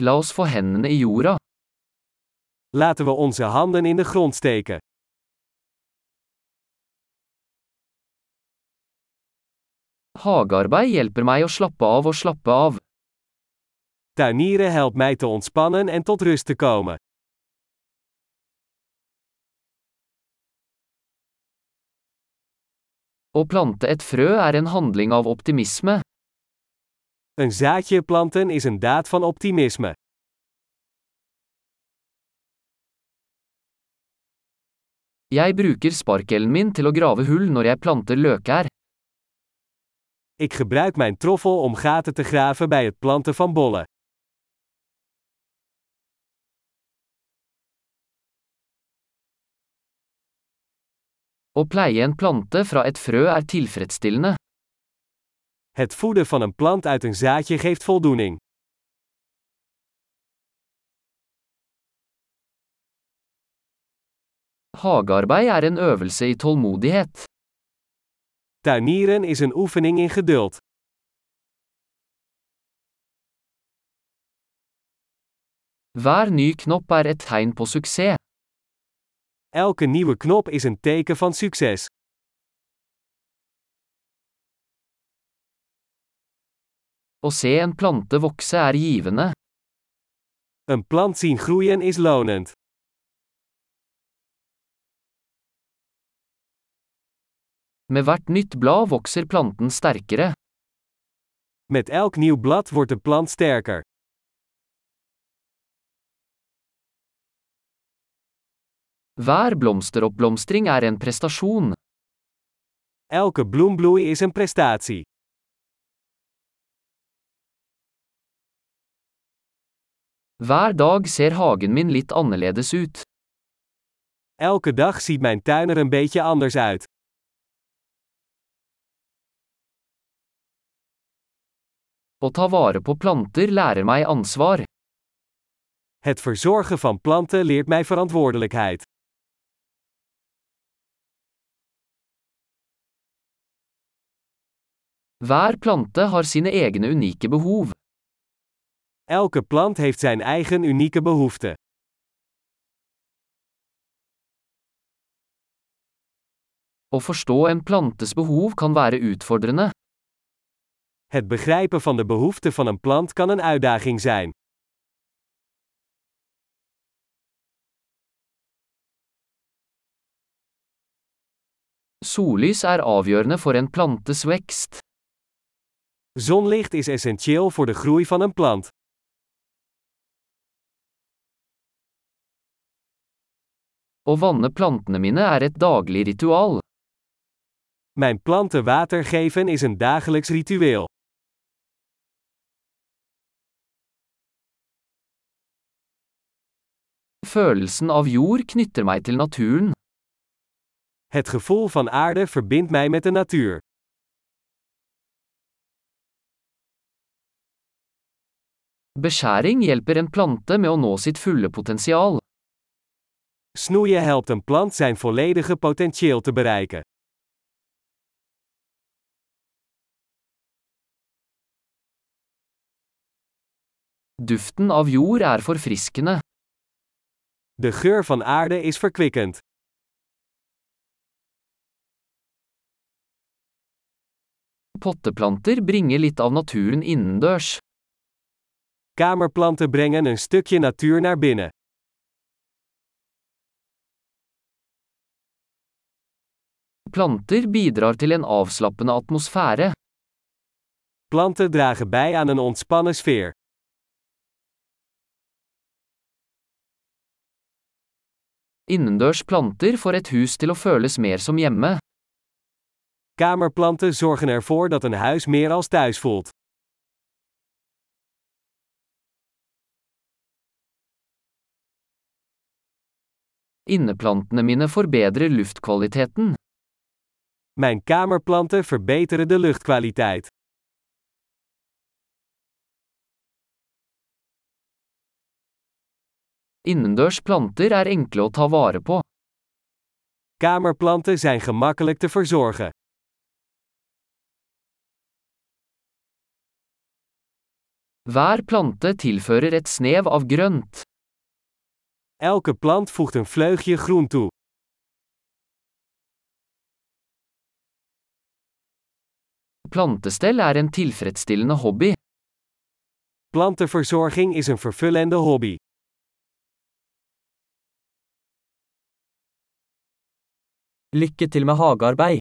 La oss få hendene i jorda. Laten we onze handen in de grond steken. Hagearbeid hjelper meg å slappe av og slappe av. Tuinieren helpt mij te ontspannen en tot rust te komen. Å plante et frø er en handling av optimisme. Een zaadje planten is een daad van optimisme. Jeg bruker sparkelen min til å grave hull når jeg planter løkær. Ik gebruik mijn troffel om gaten te graven bij het planten van bollen. Å pleie en plante fra et frø er tilfredsstillende. Het voeden van een plant uit een zaadje geeft voldoening. Hagearbeid er en øvelse i tålmodighet. Tuinieren is een oefening in geduld. Hver ny knopp er et tegn på suksess. Elke nieuwe knop is een teken van succes. Å se en plante vokse er givende. Een plant zien groeien is lonend. Med hvert nytt blad vokser planten sterkere. Met elk nieuw blad wordt de plant sterker. Hver blomsteroppblomstring er en prestasjon. Elke bloembloei is een prestatie. Hver dag ser hagen min litt annerledes ut. Elke dag ziet mijn tuin er een beetje anders uit. Å ta vare på planter lærer meg ansvar. Het verzorgen van planten leert mij verantwoordelijkheid. Hver plante har sine egne unike behov. Elke plant heeft zijn eigen unieke behoeften. Å forstå en plantes behov kan være utfordrende. Het begrijpen van de behoeften van een plant kan een uitdaging zijn. Sollys er avgjørende for en plantes vekst. Zonlicht is essentieel voor de groei van een plant. Å vanne plantene mine er et daglig ritual. Mijn planten water geven is een dagelijks ritueel. Følelsen av jord knytter meg til naturen. Het gevoel van aarde verbindt mij met de natuur. Beskjæring hjelper en plante med å nå sitt fulle potensial. Snoeien helpt een plant zijn volledige potentieel te bereiken. Duften av jord er forfriskende. De geur van aarde is verkwikkend. Potteplanter bringer litt av naturen innendørs. Kamerplanten brengen een stukje natuur naar binnen. Planter bidrar til en avslappende atmosfære. Planten dragen bij aan een ontspannen sfeer. Innendørs planter får et hus til å føles mer som hjemme. Kamerplanten zorgen ervoor dat een huis meer als thuis voelt. Inneplantene mine forbedrer luftkvaliteten. Mijn kamerplanten verbeteren de luchtkwaliteit. Innendørs planter er enkle å ta vare på. Kamerplanten zijn gemakkelijk te verzorgen. Hver plante tilfører et snev av grønt. Elke plant voegt een vleugje groen toe. Plantestell er en tilfredsstillende hobby. Plantenverzorging is een vervullende hobby. Lykke til med hagearbeid.